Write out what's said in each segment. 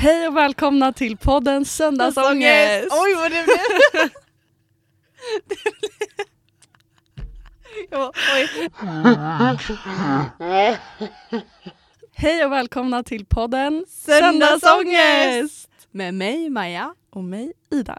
Hej och välkomna till podden Söndagsångest! Oj vad det blev! ja. Hej och välkomna till podden Söndagsångest! Med mig Maja. och mig Ida.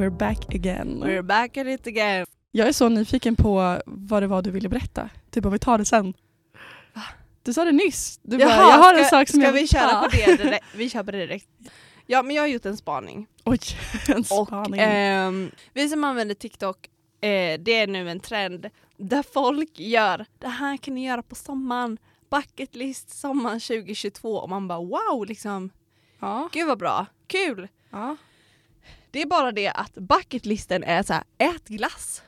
We're back again. We're back at it again. Jag är så nyfiken på vad det var du ville berätta. Typ om vi tar det sen. Du sa det nyss. Du bara, jag har en ska, sak som ska jag vi vill köra ta. på det direkt? Vi kör på det direkt. Ja men jag har gjort en spaning. Oj, en Och spaning. ehm, vi som använder TikTok, eh, det är nu en trend där folk gör, det här kan ni göra på sommaren, bucket list sommaren 2022 och man bara wow liksom, ja, gud vad bra, kul. ja. Det är bara det att bucketlisten är så här, ät glass.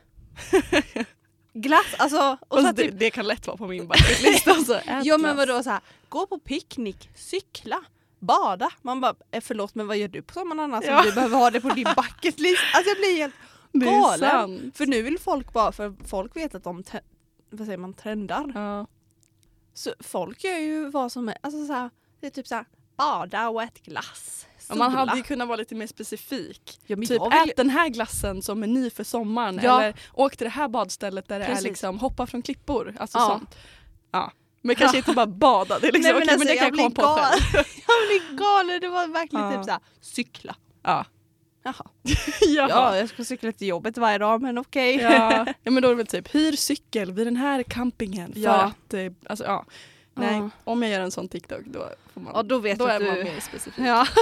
glass, alltså. Och så Alltså, det, typ, det kan lätt vara på min bucketlist. Alltså, ja men vadå så här, gå på picknick, cykla, bada. Man bara, eh, förlåt men vad gör du på sommaren annars Ja. om du behöver ha det på din bucketlist? Alltså jag blir helt galen. För nu vill folk bara, för folk vet att de, vad säger man, trendar. Ja. Så folk gör ju vad som är, alltså så här, det är typ så här, bada och ät glass. Ja, man hade ju kunnat vara lite mer specifik. ja, men Typ vill, ät den här glassen som meny för sommaren Ja. eller åk till det här badstället där det är Precis. liksom hoppa från klippor. Alltså Ja. sånt. Ja. Men kanske inte bara bada, det är liksom, Nej, men men alltså, det kan jag komma på själv. jag blir galen, det var verkligen Ja. typ såhär, cykla. Ja. Jaha. ja. Ja, jag ska cykla till jobbet varje dag men okej. Ja. ja men då är det väl typ hyr cykel vid den här campingen för Ja. att, eh, alltså ja. Nej, Ja. om jag gör en sån TikTok då får man, Ja, då vet då du är att man du... mer specifik. Ja.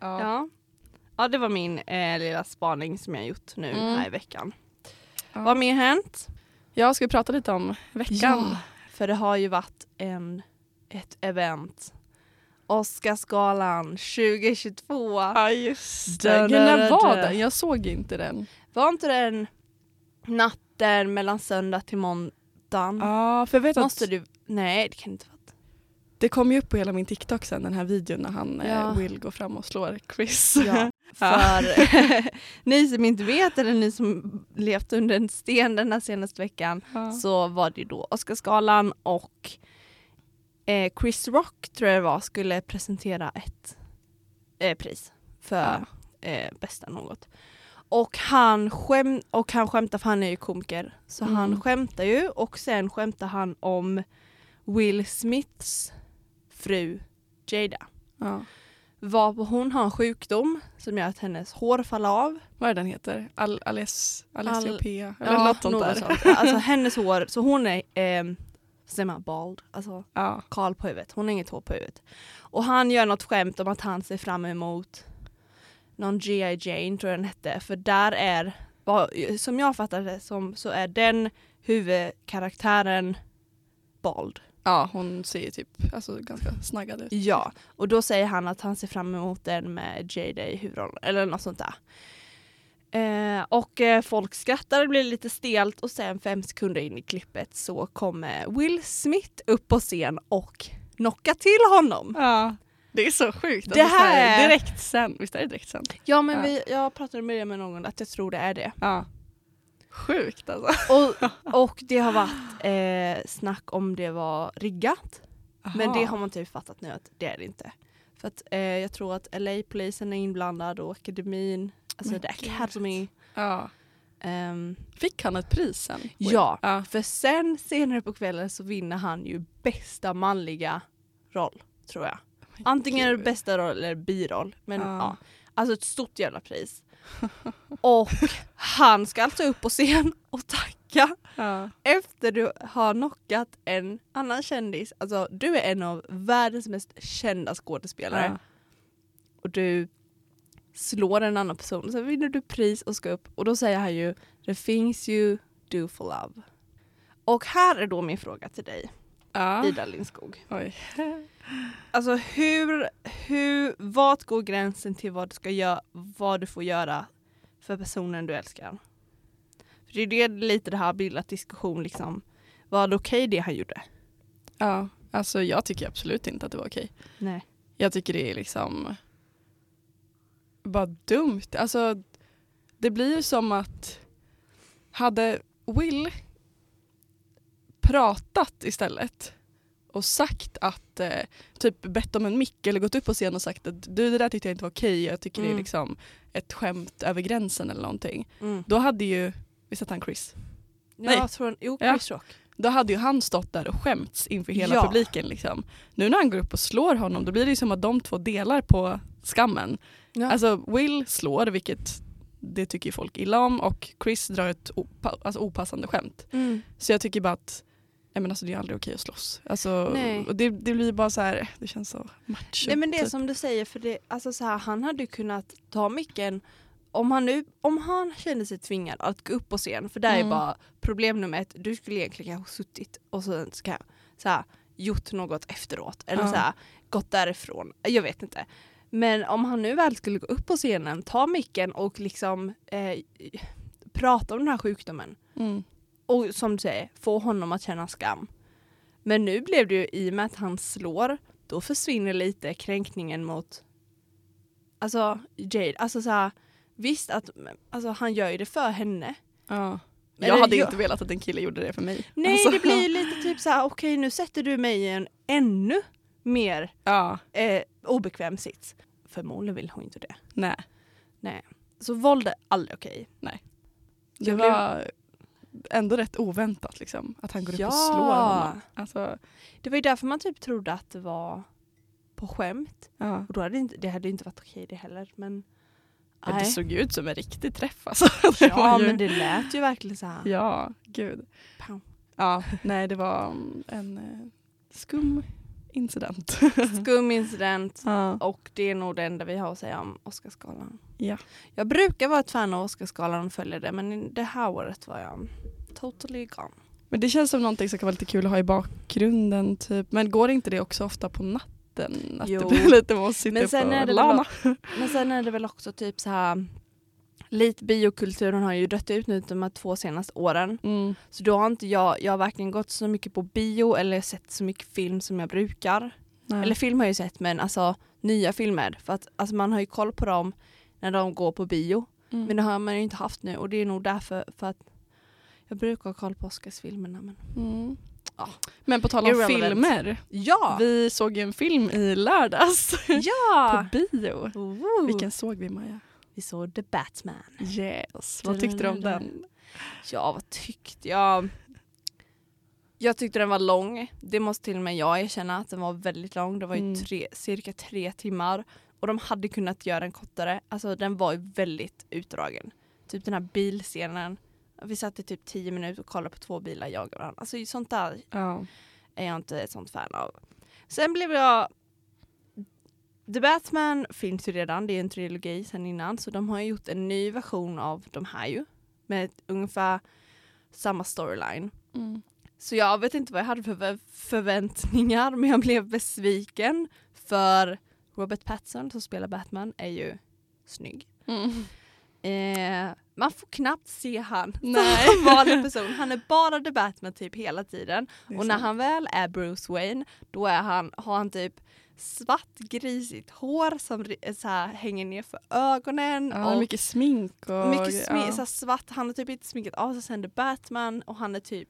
Ja. ja. Ja, det var min eh, lilla spaning som jag gjort nu Mm. här i veckan. Ja. Vad har mer hänt? Jag ska prata lite om veckan. för det har ju varit en, ett event. Oscarsgalan 2022. Ja just det. när var den? Jag såg inte den. Var inte den natten mellan söndag till måndagen? Ja, för jag vet Måste att du? Nej, det kan inte vara. det kom ju upp på hela min TikTok sen den här videon när han Ja. eh, Will går fram och slår Chris. Ja, för ni som inte vet eller ni som levt under en sten den här senaste veckan Ja. så var det ju då Oscarsgalan och eh, Chris Rock tror jag det var skulle presentera ett eh, pris för eh, bästa något. Och han, skäm och han skämtar, för han är ju komiker, så Mm. han skämtar ju och sen skämtar han om Will Smiths fru Jada. Ja. Var hon har en sjukdom som gör att hennes hår faller av. Vad är den heter? Al Aless Alessiopea? Eller Ja, något sånt där. sånt. Alltså hennes hår, så hon är, eh, säger man, bald, alltså Ja. kal på huvudet. Hon har inget hår på huvudet. Och han gör något skämt om att han ser fram emot någon G.I. Jane tror jag den hette. För där är, som jag fattar det som, så är den huvudkaraktären bald. ja, hon ser typ alltså, ganska snaggad ut. Ja, och då säger han att han ser fram emot den med Jada i huvudrollen, eller något sånt där. Eh, och eh, folk skrattar, det blir lite stelt och sen fem sekunder in i klippet så kommer Will Smith upp på scen och knockar till honom. Ja. Det är så sjukt. Det här är- direkt sen. Visst är det direkt sen? Ja men Ja. Vi, jag pratade med det med någon att jag tror det är det. Ja. Sjukt alltså. Och, och det har varit eh, snack om det var riggat. Men det har man typ fattat nu att det är det inte. För att eh, jag tror att LA-polisen är inblandad och akademin, alltså Men The. Academy. Ja. Ehm, Fick han ett pris sen? Ja, ja. för sen senare på kvällen så vinner han ju bästa manliga roll, tror jag. Antingen är det bästa roll eller biroll. Men Ja. ja. Alltså ett stort jävla pris. och han ska alltså upp på scen och tacka Ja. efter du har knockat en annan kändis. Alltså du är en av världens mest kända skådespelare. Ja. och du slår en annan person. Sen vinner du pris och ska upp och då säger han ju The things you do for love. Och här är då min fråga till dig, Ja. Ida Lindskog. Oj. Alltså hur, hur, vart går gränsen till vad du ska göra, vad du får göra för personen du älskar? För det är det lite det här bildat diskussion liksom. Var det okej det han gjorde? Ja, alltså jag tycker absolut inte att det var okej. Nej. Jag tycker det är liksom bara dumt. Alltså, det blir ju som att hade Will pratat istället och sagt att, eh, typ bett om en mick eller gått upp på scen och sagt att du det där tyckte jag inte var okej, jag tycker det är Mm. liksom ett skämt över gränsen eller någonting. Mm. Då hade ju, visst hette han Chris? Nej. Jag tror, jo, Ja. Chris Rock. Då hade ju han stått där och skämts inför hela Ja. publiken. Liksom. Nu när han går upp och slår honom då blir det ju som att de två delar på skammen. Ja. Alltså Will slår, vilket det tycker folk illa om och Chris drar ett opa- alltså, opassande skämt. mm. Så jag tycker bara att nej, men alltså, det är aldrig okej att slåss. Alltså, det, det blir bara så här, det känns så macho. Nej men det är typ. som du säger, för det, alltså så här, han hade kunnat ta micken om han, nu, om han kände sig tvingad att gå upp på scen, för där är Mm. bara problem nummer ett, du skulle egentligen kanske ha suttit och så, ska, så här, gjort något efteråt eller Ja. så här, gått därifrån. Jag vet inte. Men om han nu väl skulle gå upp på scenen, ta micken och liksom eh, prata om den här sjukdomen Mm. Och som du säger, få honom att känna skam. Men nu blev det ju i och med att han slår, då försvinner lite kränkningen mot alltså Jade. Alltså så här, visst att alltså, han gör ju det för henne. Ja. Men Jag hade jag- inte velat att en kille gjorde det för mig. Nej Alltså, det blir ju lite typ så här: okej nu sätter du mig i en ännu mer Ja, eh, obekväm sits. Förmodligen vill hon inte det. nej. Så våld är aldrig okej. Det Jag blev- var ändå rätt oväntat liksom, att han går upp Ja. och slår honom. Alltså, Det var ju därför man typ trodde att det var på skämt. ja. Och då hade det, inte, det hade inte varit okej det heller. Men, Men det såg ut som en riktig träff alltså. Ja ju- men det lät ju verkligen så här. Ja, gud. Pow. Ja, nej det var en eh, skum incident. Skum incident. ja. Och det är nog det enda vi har att säga om Oscarsgalan. Ja. Jag brukar vara ett fan av Oscarsgalan och följa det men det här året var jag totally gone. Men det känns som någonting som kan vara lite kul att ha i bakgrunden typ. Men går inte det också ofta på natten? Att Jo. det blir lite måsigt Men upp sen är det väl. Men sen är det väl också typ så här Lite biokulturen har ju dött ut nu de här två senaste åren. Mm. Så då har inte jag, jag har varken gått så mycket på bio eller sett så mycket film som jag brukar. Nej. Eller film har jag ju sett men alltså nya filmer. För att alltså, man har ju koll på dem när de går på bio. Mm. Men det har man ju inte haft nu och det är nog därför för att jag brukar ha koll på Oscarsfilmerna. Men... Mm. Ja. Men på tal om Irrelevant. filmer. Ja! Vi såg ju en film i lördags ja! på bio. Woho! Vilken såg vi Maja? Vi såg The Batman. Yes. Vad tyckte du om den? Ja, vad tyckte jag? Jag tyckte den var lång. Det måste till och med jag erkänna att den var väldigt lång. Det var ju Mm. tre, cirka tre timmar. Och de hade kunnat göra den kortare. Alltså den var ju väldigt utdragen. Typ den här bilscenen. Vi satt i typ tio minuter och kollade på två bilar jaga varandra. Alltså sånt där Ja. är jag inte ett sånt fan av. Sen blev jag... The Batman finns ju redan, det är en trilogi sen innan. Så de har gjort en ny version av de här ju. Med ungefär samma storyline. Mm. Så jag vet inte vad jag hade för förvä- förväntningar men jag blev besviken. För Robert Pattinson som spelar Batman är ju snygg. Mm. Eh, man får knappt se han Nej. som vanlig person. Han är bara The Batman typ hela tiden. Och när han väl är Bruce Wayne då är han, har han typ svart grisigt hår som ri- så här, hänger ner för ögonen. Ja, och mycket smink och... mycket smi- ja. så svart. Han har typ inte sminkat av sig sen The Batman och han är typ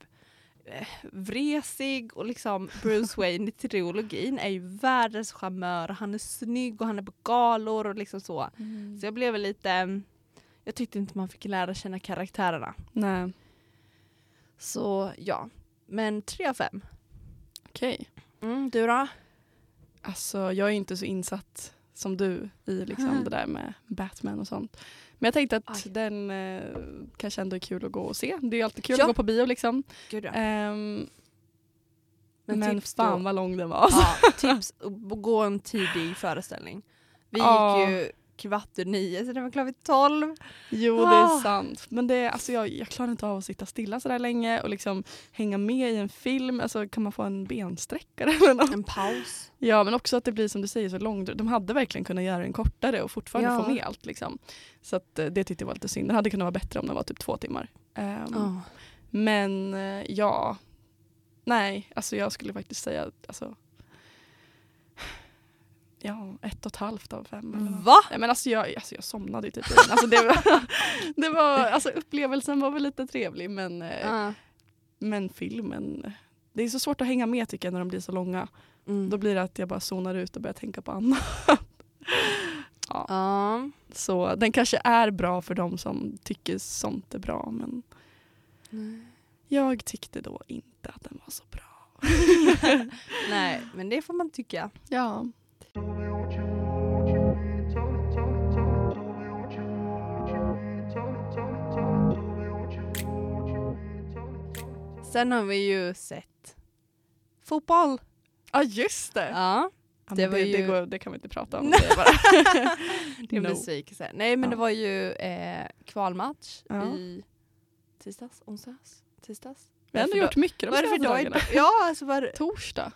eh, vresig och liksom Bruce Wayne i trilogin är ju världens charmör. Han är snygg och han är på galor och liksom så. Mm. Så jag blev lite, jag tyckte inte man fick lära känna karaktärerna. Nej, Så ja, men tre av fem. okej. Mm, du då? Alltså jag är inte så insatt som du i liksom det där med Batman och sånt. Men jag tänkte att Aj. den eh, kanske ändå är kul att gå och se. Det är ju alltid kul Ja. att gå på bio liksom. Ehm, men Men fan då? vad lång den var. Ja, tips gå en tidig föreställning. Vi Ja. gick ju kvart ur nio så det var klart vid tolv. Jo det Ah. är sant. Men det, alltså, jag, jag klarar inte av att sitta stilla så där länge och liksom hänga med i en film. Alltså, kan man få en bensträckare eller något? En paus. Ja men också att det blir som du säger så långt. De hade verkligen kunnat göra den kortare och fortfarande Ja. få med allt. Liksom. Så att, eh, det tyckte jag var lite synd. Det hade kunnat vara bättre om den var typ två timmar. Ehm, Ja. Men eh, ja, nej, alltså jag skulle faktiskt säga alltså, Ja, ett och ett halvt av fem. Eller något. Va? Nej, men alltså jag, alltså jag somnade ju typ. Alltså det var, det var, alltså upplevelsen var väl lite trevlig men, Ja. men filmen, det är så svårt att hänga med tycker jag när de blir så långa. Mm. Då blir det att jag bara zonar ut och börjar tänka på annat. ja. Ja. Så den kanske är bra för de som tycker sånt är bra men jag tyckte då inte att den var så bra. Nej, men det får man tycka. Ja. Sen har vi ju sett fotboll. Ja just det. Ja, Ja, det var det, det, ju- går, det kan vi inte prata om. Det bara. det är No. besvikelse. Nej, men Ja. det var ju eh, kvalmatch Ja. i tisdags, onsdags, tisdags. Vi har ändå gjort mycket de det senaste dag dagarna. Ja, alltså var, Torsdag.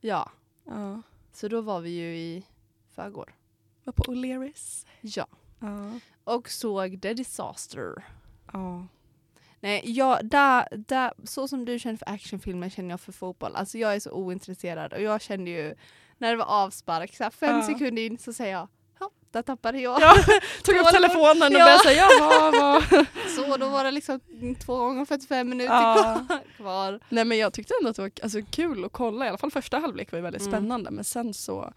ja, Ja. Så då var vi ju i förrgår. Var på O'Learys. Ja. Ja. Och såg The Disaster. Ja. Nej, jag, där, där, så som du känner för actionfilmer känner jag för fotboll. Alltså jag är så ointresserad och jag kände ju när det var avspark, så fem Ja. sekunder in så säger jag ja, där tappade jag. Ja, Tog upp telefonen och Ja. började säga jaha vad. Så då var det liksom två gånger 45 minuter Ja. kvar-. Nej men jag tyckte ändå att det var alltså, kul att kolla. I alla fall första halvlek var ju väldigt Mm. spännande men sen så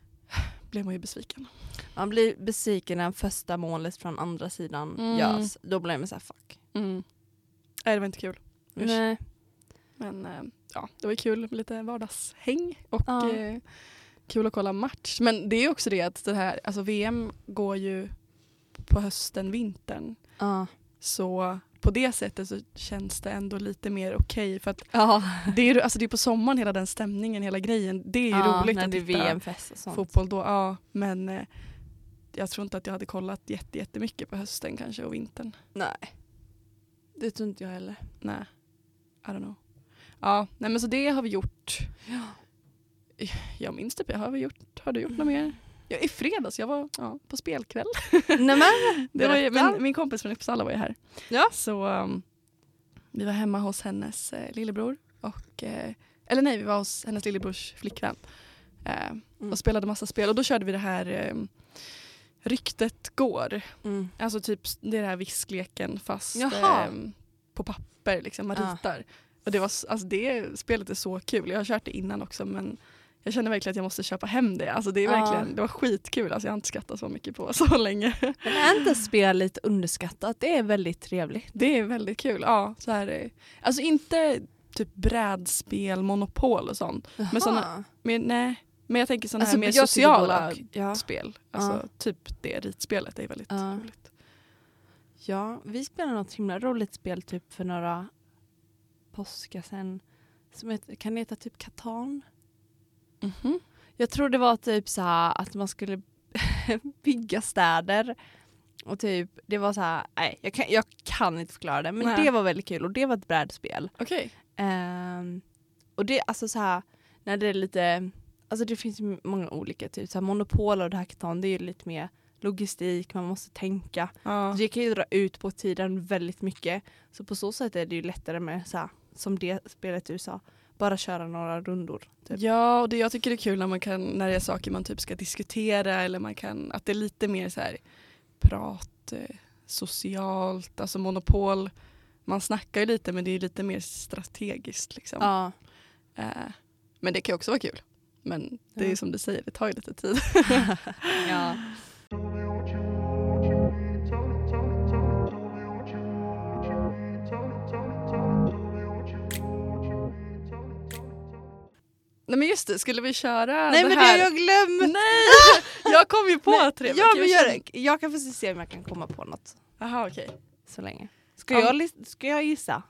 blev man ju besviken. Man blir besviken när första målet från andra sidan Mm. görs. Då blir man såhär fuck. Mm. Nej det var inte kul. Usch. Nej. Men eh, ja, det var kul med lite vardagshäng och Ja. eh, kul att kolla match. Men det är också det att det här, alltså VM går ju på hösten, vintern. Ja. Så på det sättet så känns det ändå lite mer okej för att Ja. det är, alltså det är på sommaren hela den stämningen, hela grejen. Det är ju ja, roligt när att det är titta VM-fest och sånt. fotboll då. Ja, men eh, jag tror inte att jag hade kollat jätte, jättemycket på hösten kanske och vintern. Nej. Det tror inte jag heller. Nej, I don't know. Ja, nej men så det har vi gjort. Ja. Jag minns typ, har vi gjort, har du gjort något mer? Ja, I fredags, jag var ja, på spelkväll. Nej men, Det var ju, min, min kompis från Uppsala var ju här. Ja. Så um, vi var hemma hos hennes eh, lillebror. Och, eh, eller nej, vi var hos hennes lillebrors flickvän. Eh, Mm. Och spelade massa spel. Och då körde vi det här eh, Ryktet går. Mm. Alltså typ det är det här viskleken fast Jaha. eh, på papper. Liksom, man Ja. ritar. Och det, var, alltså det spelet är så kul. Jag har kört det innan också men jag känner verkligen att jag måste köpa hem det. Alltså det, är Ja. verkligen, det var skitkul. Alltså jag har inte skrattat så mycket på så länge. Men är inte spel lite underskattat? Det är väldigt trevligt. Det är väldigt kul. Ja, så här, eh, alltså inte typ brädspel, monopol och sånt. Men såna- Men, nej, men jag tänker sådana Alltså, här mer sociala. Ja. spel. Alltså Ja. typ det ritspelet är väldigt Ja. roligt. ja, vi spelade något himla roligt spel typ för några påskar sen. Som heter, kan heta typ Katan? Mhm. Jag tror det var typ så här att man skulle bygga städer. Och typ, det var så här, nej jag kan, jag kan inte förklara det men Nej. det var väldigt kul och det var ett brädspel. Okej. Ehm, och det, alltså så här, när det är lite, alltså det finns många olika, typ så här Monopol och det Catan, det är ju lite mer logistik, man måste tänka. Ja. Det kan ju dra ut på tiden väldigt mycket. Så på så sätt är det ju lättare med så här, som det spelet du sa, bara köra några rundor. Typ. Ja, och det jag tycker det är kul när man kan, när det är saker man typ ska diskutera eller man kan, att det är lite mer så här prat, eh, socialt, alltså monopol. Man snackar ju lite men det är lite mer strategiskt liksom. Ja. Eh, men det kan också vara kul. Men det är Ja. som du säger, det tar ju lite tid. ja. Nej men just det, skulle vi köra Nej det men det här? har jag glömt! Nej! Jag kom ju på Nej, tre. Ja men det. Jag kan få se om jag kan komma på något Jaha okej. så länge. Ska, Ja. jag, ska jag gissa?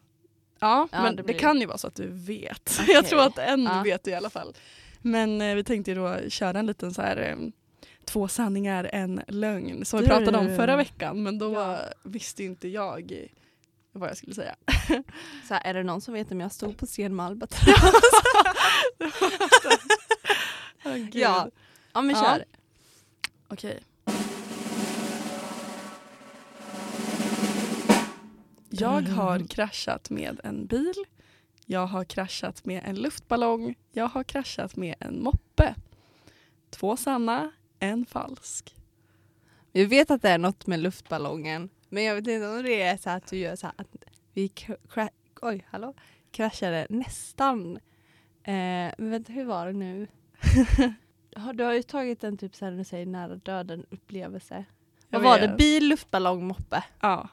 Ja, Ja, men det det, blir- kan ju vara så att du vet. Okej. Jag tror att en Ja. vet i alla fall. Men eh, vi tänkte ju då köra en liten så här eh, två sanningar, en lögn som vi pratade om förra veckan men då Ja. visste inte jag vad jag skulle säga. Så här, är det någon som vet om jag stod på scen med Albatross? Gud. ja. ja men Ja. kör. Okej. Jag har kraschat med en bil. Jag har kraschat med en luftballong. Jag har kraschat med en moppe. Två sanna, en falsk. Vi vet att det är något med luftballongen. Men jag vet inte om det är så att du gör så att vi kra- oj, hallå, kraschade nästan. Eh, men vänta, hur var det nu? Du har ju tagit en typ så här när du säger nära döden upplevelse. Vad var det? Bil, luftballong, moppe? Ja.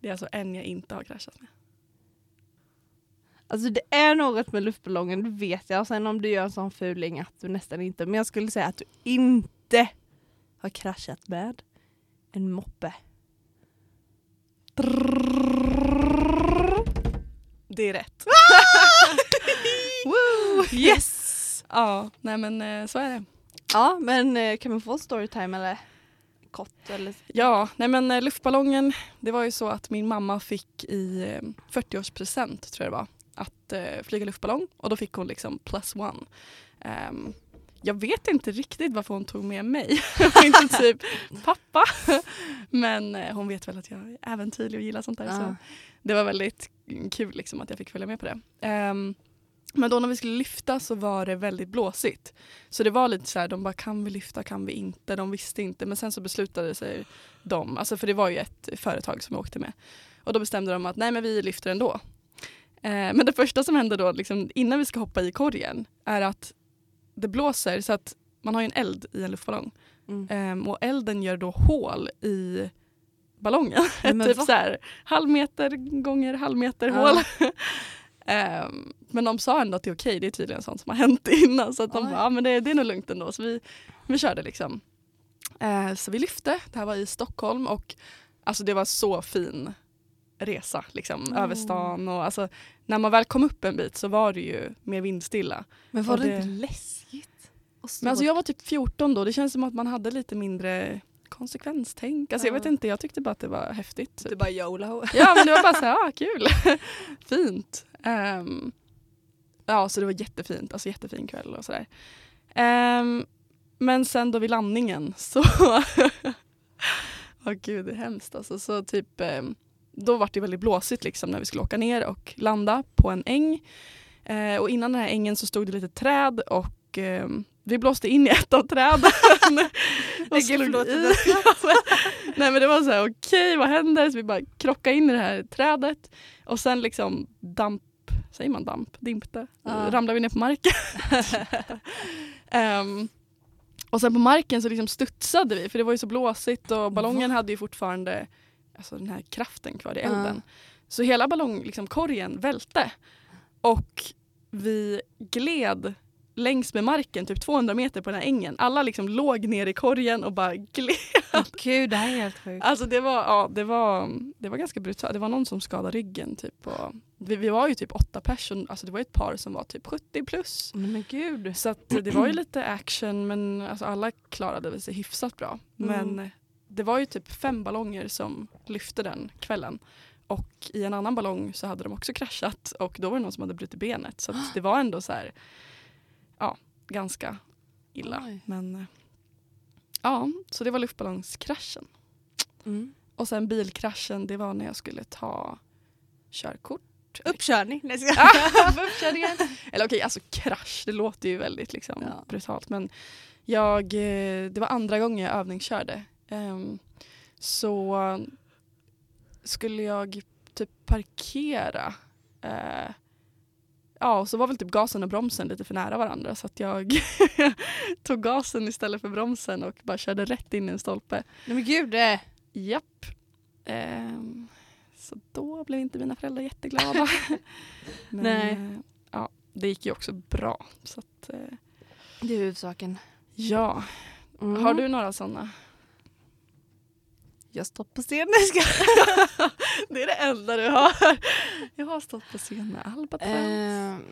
Det är alltså en jag inte har kraschat med. Alltså det är något med luftballongen, det vet jag. Och sen om du gör en sån fuling att du nästan inte, men jag skulle säga att du inte har kraschat med en moppe. Det är rätt. Yes! Ja, nej men eh, så är det. Ja, men eh, kan man få storytime eller kort? Eller? Ja, nej men eh, luftballongen, det var ju så att min mamma fick i eh, 40-årspresent tror jag det var, att flyga luftballong och då fick hon liksom plus one. Ehm, jag vet inte riktigt varför hon tog med mig och inte typ pappa. Men eh, hon vet väl att jag är äventyrlig och gillar sånt där. Så Ja. det var väldigt kul liksom att jag fick följa med på det. Ehm, men då när vi skulle lyfta så var det väldigt blåsigt. Så det var lite så här, de bara kan vi lyfta, kan vi inte? De visste inte. Men sen så beslutade sig de, alltså för det var ju ett företag som jag åkte med. Och då bestämde de att nej men vi lyfter ändå. Eh, men det första som händer då, liksom, innan vi ska hoppa i korgen, är att det blåser så att man har ju en eld i en luftballong. Mm. Ehm, och elden gör då hål i ballongen. Typ va? så här, halv meter gånger halv meter Ja. hål. Ehm, men de sa ändå att det är okej, det är tydligen sånt som har hänt innan. Så att de Oj. bara, ja men det, det är nog lugnt ändå. Så vi, vi körde liksom. Eh, så vi lyfte, det här var i Stockholm och alltså det var så fin resa liksom, Mm. över stan. Och, alltså, när man väl kom upp en bit så var det ju mer vindstilla. Men var Och det det- inte läskigt? Och Men alltså jag var typ 14 då, det känns som att man hade lite mindre konsekvenstänk. Alltså jag Ja. vet inte, jag tyckte bara att det var häftigt. typ. Du bara YOLO. Ja men det var bara så här, ah, kul, fint. Ehm, ja så det var jättefint, alltså jättefin kväll och sådär. Ehm, men sen då vid landningen så, åh gud det är hemskt alltså. Så typ, ehm, då var det väldigt blåsigt liksom när vi skulle åka ner och landa på en äng. Eh, och innan den här ängen så stod det lite träd och ehm, vi blåste in i ett av träden. och slog i. Nej men det var så här, okej vad händer? Så vi bara krockade in i det här trädet och sen liksom damp, säger man damp? Dimpte? Ja. Ramlade vi ner på marken. Ehm, och sen på marken så liksom studsade vi för det var ju så blåsigt och ballongen hade ju fortfarande alltså den här kraften kvar i Ja. elden. Så hela ballongkorgen liksom, välte och vi gled längs med marken, typ 200 meter på den här ängen. Alla liksom låg ner i korgen och bara gled. Gud, det här är helt sjukt. Alltså det var, ja, det var, det var ganska brutalt. Det var någon som skadade ryggen. Typ, och vi, vi var ju typ åtta personer, alltså det var ett par som var typ 70 plus. Men, gud. Så det var ju lite action men alltså alla klarade sig hyfsat bra. Mm. Men det var ju typ fem ballonger som lyfte den kvällen. Och i en annan ballong så hade de också kraschat och då var det någon som hade brutit benet. Så det var ändå så här, ganska illa. Oj. Men eh, ja, så det var luftballongskraschen. Mm. Och sen bilkraschen, det var när jag skulle ta körkort. Uppkörning. Nej, ska på uppkörningen. Eller okej, alltså krasch, det låter ju väldigt liksom, Ja. brutalt. Men jag, eh, det var andra gången jag övningskörde. Ehm, så skulle jag typ parkera. Eh, ja, och så var väl typ gasen och bromsen lite för nära varandra så att jag tog gasen istället för bromsen och bara körde rätt in i en stolpe. Nej men gud. Det. Japp. Ehm, så då blev inte mina föräldrar jätteglada. Men Nej. eh, ja, det gick ju också bra. Så att, eh, Det är huvudsaken. ja. Mm. Har du några sådana? Jag stått på scen. Det är det enda du har. Jag har stått på scen med Albatross. Ehm,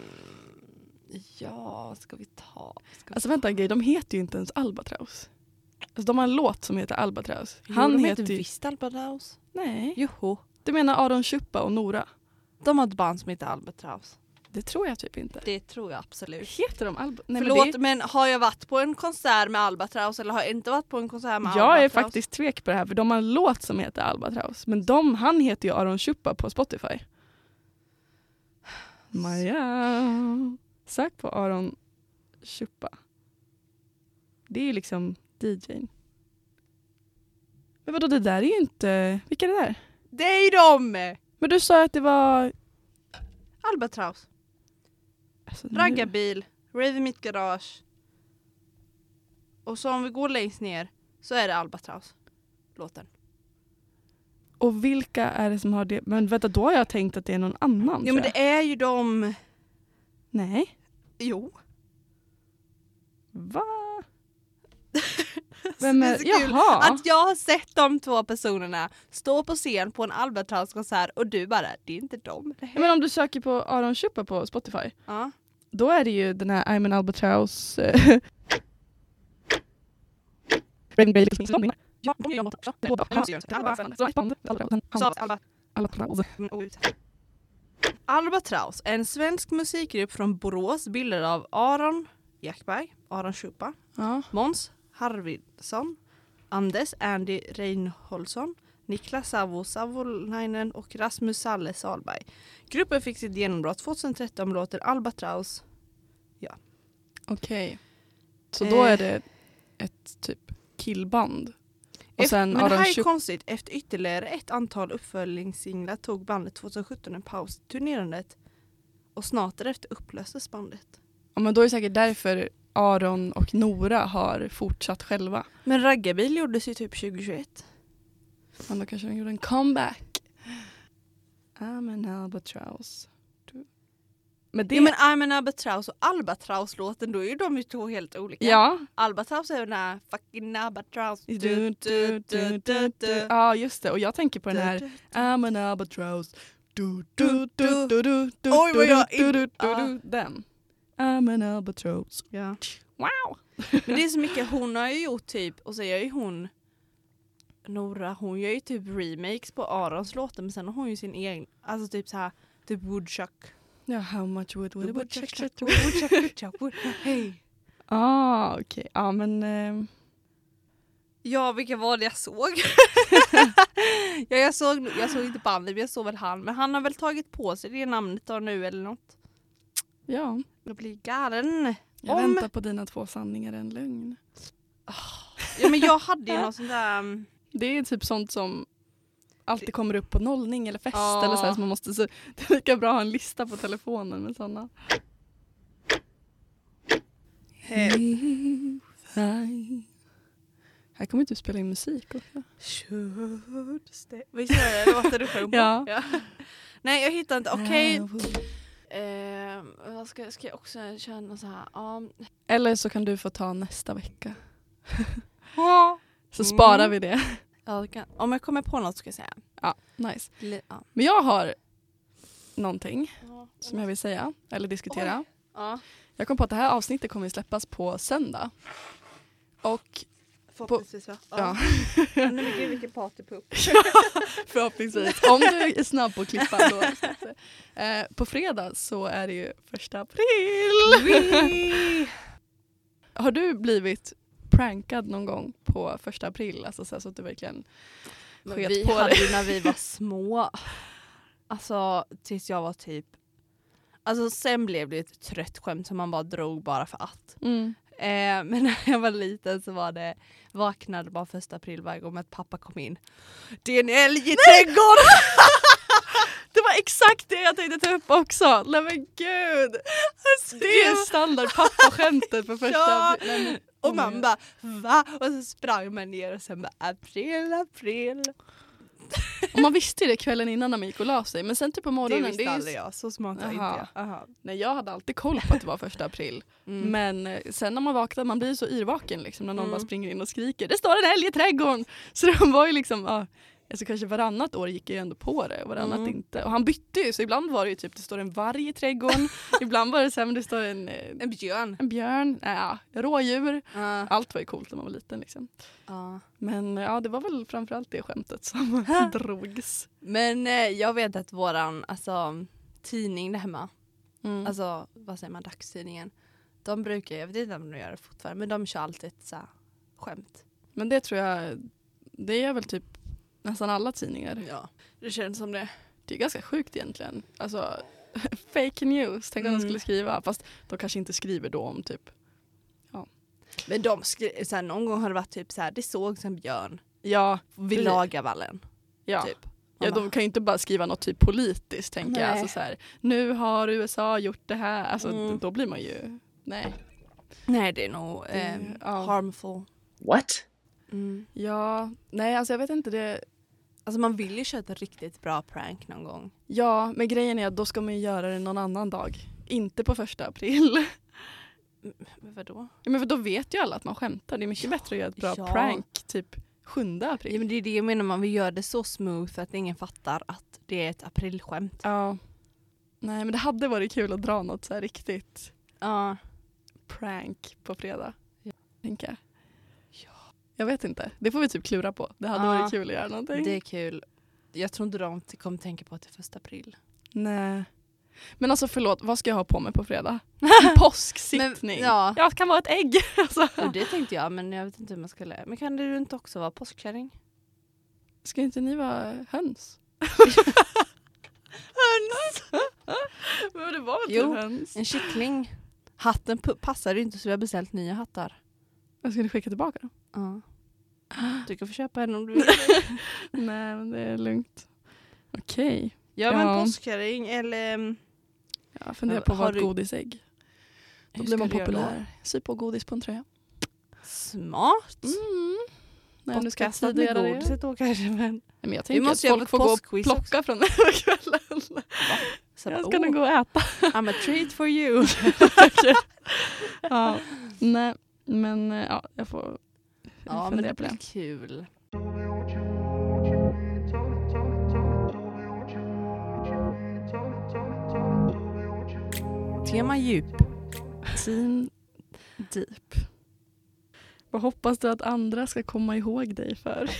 ja, ska vi ta? Ska vi Alltså vänta en grej, de heter ju inte ens Albatross. Alltså, de har en låt som heter Albatross. Jo, Han de heter ju... visst Albatraus. Nej, Joho. du menar Aron Chupa och Nora? De har ett band som heter Albatraus. Det tror jag typ inte. Det tror jag absolut. Heter de Albatross? Nej, men Förlåt det men, har jag varit på en konsert med Albatraus eller har jag inte varit på en konsert med Jag är Albatraus? faktiskt tvek på det här för de har en låt som heter Albatross. Men de, han heter ju Aron Chupa på Spotify. Maja. Sök på Aron Chupa. Det är ju liksom DJn. Men vadå det där är ju inte, vilka är det där? Det är ju de! Men du sa att det var... Albatraus. Alltså, nu- Raggarbil, Rave i mitt garage. Och så om vi går längst ner så är det Albatraus. Låten. Och vilka är det som har det? Men vänta, då har jag tänkt att det är någon annan. Jo tror men jag. det är ju de... Nej. Jo. Va? Vem är... så kul Jaha. Att jag har sett de två personerna stå på scen på en Albatraus-konsert och du bara, det är inte de. Ja, men om du söker på Aron Chupa på Spotify, Ja. Då är det ju den här I'm an Albatross... Albatraus är en svensk musikgrupp från Borås bildad av Aron Jackberg, Aron Schupa, Ja. Måns Harvidsson, Anders Andy Reinholdsson, Niklas Savo Savolainen och Rasmus Salle Salberg. Gruppen fick sitt genombrott 2013 med låten Albatraus. Okej. Så då Eh. är det ett typ killband. Och sen Men det här är konstigt. Efter ytterligare ett antal uppföljningssinglar tog bandet 2017 en paus i turnerandet och snart därefter upplöstes bandet. Ja, men då är det säkert därför Aron och Nora har fortsatt själva. Men Raggarbil gjordes ju typ 2021. Men då kanske de gjorde en comeback. I'm an albatross. Du- Men det... Ja, men I'm an Albatraus och Albatraus-låten, då är ju de ju två helt olika. ja. Albatraus är ju den här fucking Albatraus. Du, du, du, du, du. Ja just det och jag tänker på den här I'm an albatross. Du, du, du, du, du, du, Oj, vad jag du, du, du, Den. I'm an albatross. Ja. Wow! Men det är så mycket, hon har ju gjort typ, och så gör ju hon Nora, hon gör ju typ remakes på Arons låtar men sen har hon ju sin egen, alltså typ så här typ Woodchuck. Ja, how much would would check check Woodchuck, Woodchuck, Wood- Hej! Ah, okej. Ja, men ehm, Ja, vilka var det jag såg? ja, jag såg? Jag såg inte bandet, men jag såg väl han. Men han har väl tagit på sig det namnet då nu eller något. ja. Jag blir galen. Jag Om- väntar på dina två sanningar en lögn. Ja, men jag hade ju någon sån där... um, Det är typ sånt som alltid kommer upp på nollning eller fest Ja. eller så här, så man måste så, det är lika bra att ha en lista på telefonen med sådana. Här kommer du spela in musik också. Visst är det låten du sjöng på? Ja. Nej, jag hittar inte. Okej. Eh, vad ska, ska jag också känna så här? Ja. Eller så kan du få ta nästa vecka. Ja. Så Mm. sparar vi det. Kan- Om jag kommer på något ska jag säga. Ja, nice. Li- Ja. Men jag har någonting som jag vill säga eller diskutera. Ja. Jag kom på att det här avsnittet kommer släppas på söndag. Och Förhoppningsvis va? ja, Ja, men gud vilken partypupp. förhoppningsvis, om du är snabb på att klippa då. Eh, på fredag så är det ju första april. Har du blivit prankad någon gång på första april? Alltså så, så att du verkligen Men sket vi på hade när vi var små. Alltså tills jag var typ Alltså sen blev det ett trött skämt som man bara drog bara för att. Mm. Eh, men när jag var liten så var det vaknade bara första april varje gång att pappa kom in. Det är en älg i trädgården! Det var exakt det jag tänkte ta upp också. Nej men gud. Det är standard pappaskämtet på första Ja. april. Och man bara va? Och så sprang man ner och sen bara april, april. Och man visste det kvällen innan när man gick och la sig. Men sen typ på Det morgonen. visste är ju- aldrig jag, så smart var inte jag. Aha. Nej, jag hade alltid koll på att det var första april. Mm. Men eh, sen när man vaknar, man blir så yrvaken liksom, när någon Mm. bara springer in och skriker det står en älg i trädgården. Så de var ju liksom, ja, alltså kanske varannat år gick jag ju ändå på det och varannat Mm. inte. Och han bytte ju så ibland var det ju typ det står en varg i trädgården, ibland var det så här, men det står en, eh, En björn. en björn, ja, rådjur. Ja. Allt var ju coolt när man var liten liksom. Ja. Men ja, det var väl framförallt det skämtet som drogs. Men eh, jag vet att våran alltså, tidning där hemma, Mm. alltså vad säger man, dagstidningen. De brukar, jag vet inte om de gör det fortfarande, men de kör alltid ett så här, skämt. Men det tror jag, det är väl typ nästan alla tidningar. Ja, det känns som det. Det är ganska sjukt egentligen. Alltså, fake news, tänk om de Mm. skulle skriva. Fast de kanske inte skriver då om typ Men de skri- så här, någon gång har det varit typ så här, det sågs en björn Ja, vid. Lagavallen. ja. Typ. ja de kan ju inte bara skriva något typ politiskt tänker jag. Nej. Alltså, så här, nu har USA gjort det här. Alltså, Mm. Då blir man ju, nej. Nej det är nog Det- eh, ja. harmful. What? Mm. Ja, nej alltså jag vet inte det. Alltså man vill ju köra ett riktigt bra prank någon gång. Ja, men grejen är att då ska man ju göra det någon annan dag. Inte på första april. Men vadå? Ja, men för då vet ju alla att man skämtar. Det är mycket bättre att göra ett bra ja. prank typ 7 april. Ja, men det är det jag menar, man vill göra det så smooth att ingen fattar att det är ett aprilskämt. Ja. Nej men det hade varit kul att dra något så här riktigt Ja. prank på fredag. Ja. Tänker jag. Jag vet inte. Det får vi typ klura på. Det hade Ja. varit kul att göra någonting. Det är kul. Jag tror inte de kommer tänka på att det är första april. Nej. Men alltså förlåt, vad ska jag ha på mig på fredag? Påsksittning. Men, ja. Jag kan vara ett ägg. Alltså. Och det tänkte jag men jag vet inte hur man skulle... Men kan du inte också vara påskkärring? Ska inte ni vara höns? Höns! Men det var väl typ höns? En kyckling. Hatten ju inte så vi har beställt nya hattar. Jag ska ni skicka tillbaka dem? Ja. Du kan få köpa en om du vill. Nej men det är lugnt. Okej. Ja men Ja. påskkärring eller... mm, Jag funderar Men på att ett du- godisägg. Då hur blir man populär. Sy på godis på en tröja. Smart. Mm. Nej, nu ska jag med godiset då kanske men... Nej, men jag tänker måste att folk får gå och plocka från den här kvällen. Så Jag ska nog "Oh, gå och äta. I'm a treat for you. ja. Nej, men eh, ja, jag får ja men det blir kul. Tema djup. Team Deep. Vad hoppas du att andra ska komma ihåg dig för?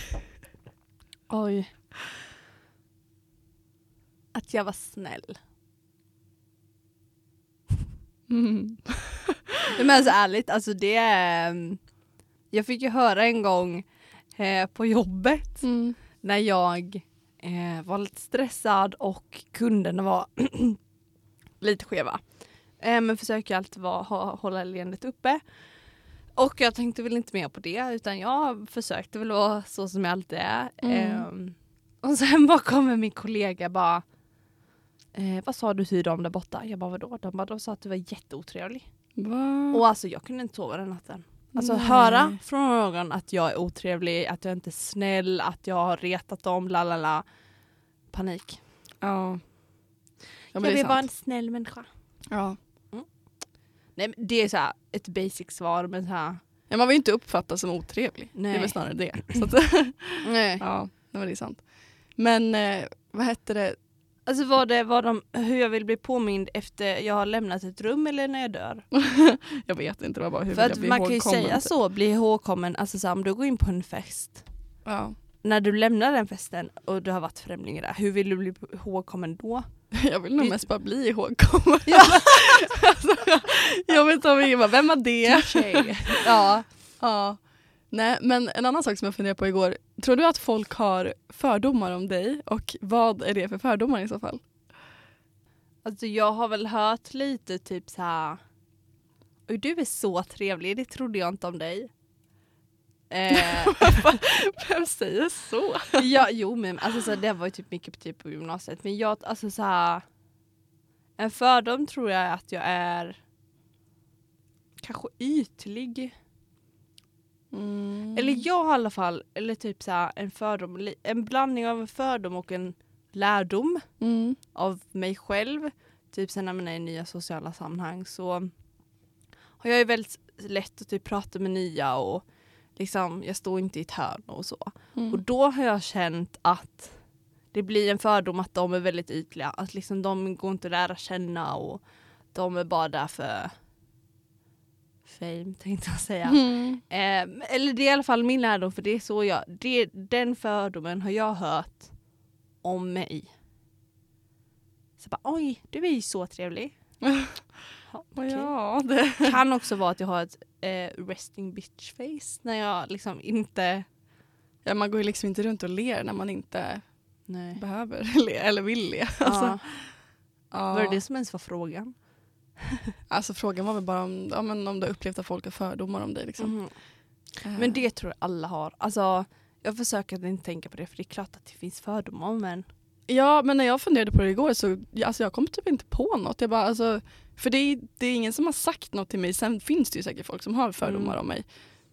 Oj. Att jag var snäll. Mm. Men alltså ärligt, alltså det är... Jag fick ju höra en gång eh, på jobbet Mm. när jag eh, var lite stressad och kunderna var lite skeva. Eh, men försöker alltid vara, ha, hålla leendet uppe. Och jag tänkte väl inte mer på det utan jag försökte väl vara så som jag alltid är. Mm. Eh, och sen bara kommer min kollega bara eh, Vad sa du till dem där borta? Jag bara vadå? De bara de sa att du var jätteotrevlig. Va? Och alltså jag kunde inte sova den natten. Alltså Nej. höra från någon att jag är otrevlig, att jag inte är snäll, att jag har retat dem, la la la. Panik. Ja. ja jag men det är vill vara en snäll människa. ja. Nej men det är så här, ett basic svar men så här. ja, man vill ju inte uppfattas som otrevlig. Det är Nej. väl snarare det. Så att, Nej. ja, det var det är sant. Men eh, vad hette det? Alltså var det var de, hur jag vill bli påmind efter jag har lämnat ett rum eller när jag dör. Jag vet inte, det var bara hur För vill jag att bli man kan ju säga typ. så, bli ihågkommen, alltså så om du går in på en fest. Ja. När du lämnar den festen och du har varit främling där, hur vill du bli ihågkommen då? Jag vill nog mest bara bli ihågkommen. Ja. alltså, jag vet inte om ingen bara, vem var det? Ja. Ja. Nej, men en annan sak som jag funderade på igår. Tror du att folk har fördomar om dig och vad är det för fördomar i så fall? Alltså jag har väl hört lite typ så här. Du är så trevlig, det trodde jag inte om dig. Eh, Vem säger så? ja, jo men alltså så här, det var ju typ mycket typ på gymnasiet men jag alltså så här. En fördom tror jag är att jag är kanske ytlig. Mm. Eller jag har i alla fall, eller typ så här, en fördom, en blandning av en fördom och en lärdom. Mm. av mig själv, typ sen när man är i nya sociala sammanhang så har jag ju väldigt lätt att typ prata med nya och liksom jag står inte i ett hörn och så. Mm. Och då har jag känt att det blir en fördom att de är väldigt ytliga, att liksom de går inte att lära känna och de är bara där för fame tänkte jag säga. Mm. Eh, eller det är i alla fall min lärdom för det är så jag, det, den fördomen har jag hört om mig. Så bara oj, du är ju så trevlig. Okej. Ja, det. Kan också vara att jag har ett eh, resting bitch face när jag liksom inte ja, man går ju liksom inte runt och ler när man inte Nej. behöver le eller vill le. Alltså, Ja. ja. Var det det som ens var frågan? Alltså frågan var väl bara om, ja, men om du upplevt att folk har fördomar om dig. Liksom. Mhm. Eh, Men det tror jag alla har. Alltså, jag försöker att inte tänka på det för det är klart att det finns fördomar men Ja, men när jag funderade på det igår så alltså jag kom typ inte på något. Jag bara, alltså, för det är, det är ingen som har sagt något till mig. Sen finns det ju säkert folk som har fördomar Mm. om mig.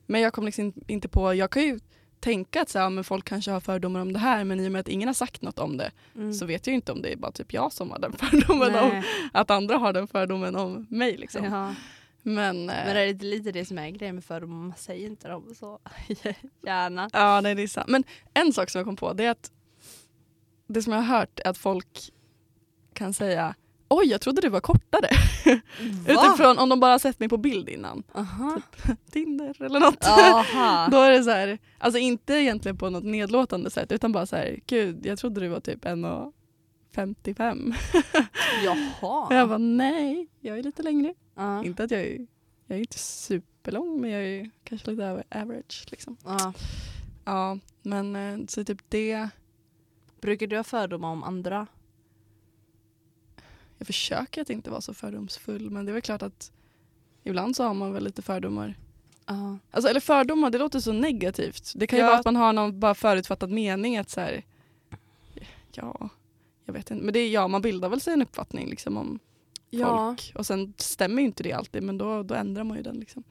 Men jag kom liksom inte på, jag kan ju tänka att så här, men folk kanske har fördomar om det här men i och med att ingen har sagt något om det mm. så vet jag inte om det är bara typ jag som har den fördomen om att andra har den fördomen om mig. Liksom. Ja. Men, eh, Men det är lite, lite det som är grejen med fördomar, man säger inte dem så gärna. Ja, nej, det är sant. Men en sak som jag kom på det är att det som jag har hört är att folk kan säga Oj, jag trodde du var kortare. Utifrån om de bara sett mig på bild innan. Aha. Tinder eller något. Aha. Då är det så här, alltså inte egentligen på något nedlåtande sätt utan bara så här, gud jag trodde du var typ 1,55. Jaha. Och jag bara nej, jag är lite längre. Ja. Inte att jag är, jag är inte superlång men jag är kanske lite över average liksom. Ja. Ja, men eh, så typ det Brukar du ha fördomar om andra? Jag försöker att inte vara så fördomsfull men det är väl klart att ibland så har man väl lite fördomar. Ja. Alltså, eller fördomar, det låter så negativt. Det kan ju Ja. vara att man har någon bara förutfattad mening att så här, ja, jag vet inte. Men det är, ja, man bildar väl sig en uppfattning liksom om Ja. folk och sen stämmer ju inte det alltid men då, då ändrar man ju den liksom.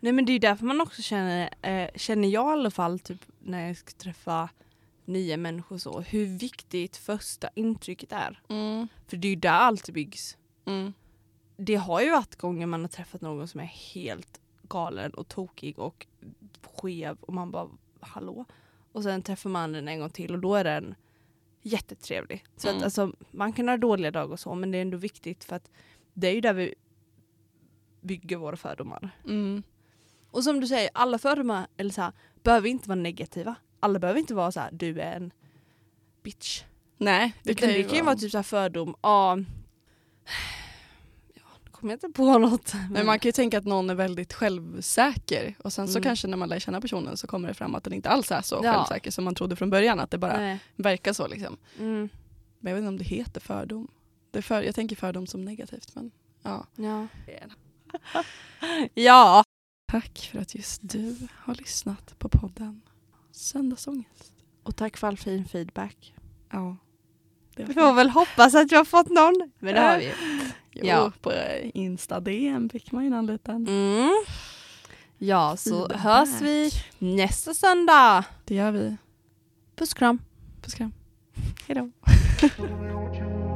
Nej men det är ju därför man också känner, eh, känner jag i alla fall typ när jag ska träffa nya människor så, hur viktigt första intrycket är. Mm. För det är ju där allt byggs. Mm. Det har ju varit gånger man har träffat någon som är helt galen och tokig och skev och man bara hallå? Och sen träffar man den en gång till och då är den jättetrevlig. Så Mm. att alltså, man kan ha dåliga dagar och så men det är ändå viktigt för att det är ju där vi bygger våra fördomar. Mm. Och som du säger, alla fördomar eller så här, behöver inte vara negativa. Alla behöver inte vara så här, du är en bitch. Nej, Det kan, det kan ju vara typ så fördom, ja, ja, nu kommer jag inte på något. Men man kan ju tänka att någon är väldigt självsäker och sen så Mm. kanske när man lär känna personen så kommer det fram att den inte alls är så Ja. självsäker som man trodde från början. Att det bara Nej. verkar så liksom. Mm. Men jag vet inte om det heter fördom. Det för, jag tänker fördom som negativt men ja. Ja. ja. Tack för att just du har lyssnat på podden Söndagsångest. Och tack för all fin feedback. Ja. Det Vi får väl hoppas att jag har fått någon. Men det har vi ju. Jo, Ja. på Insta-DM fick man ju någon liten Mm. Ja, så feedback. hörs vi nästa söndag. Det gör vi. Puss kram. Puss kram. Hejdå. Tell me what you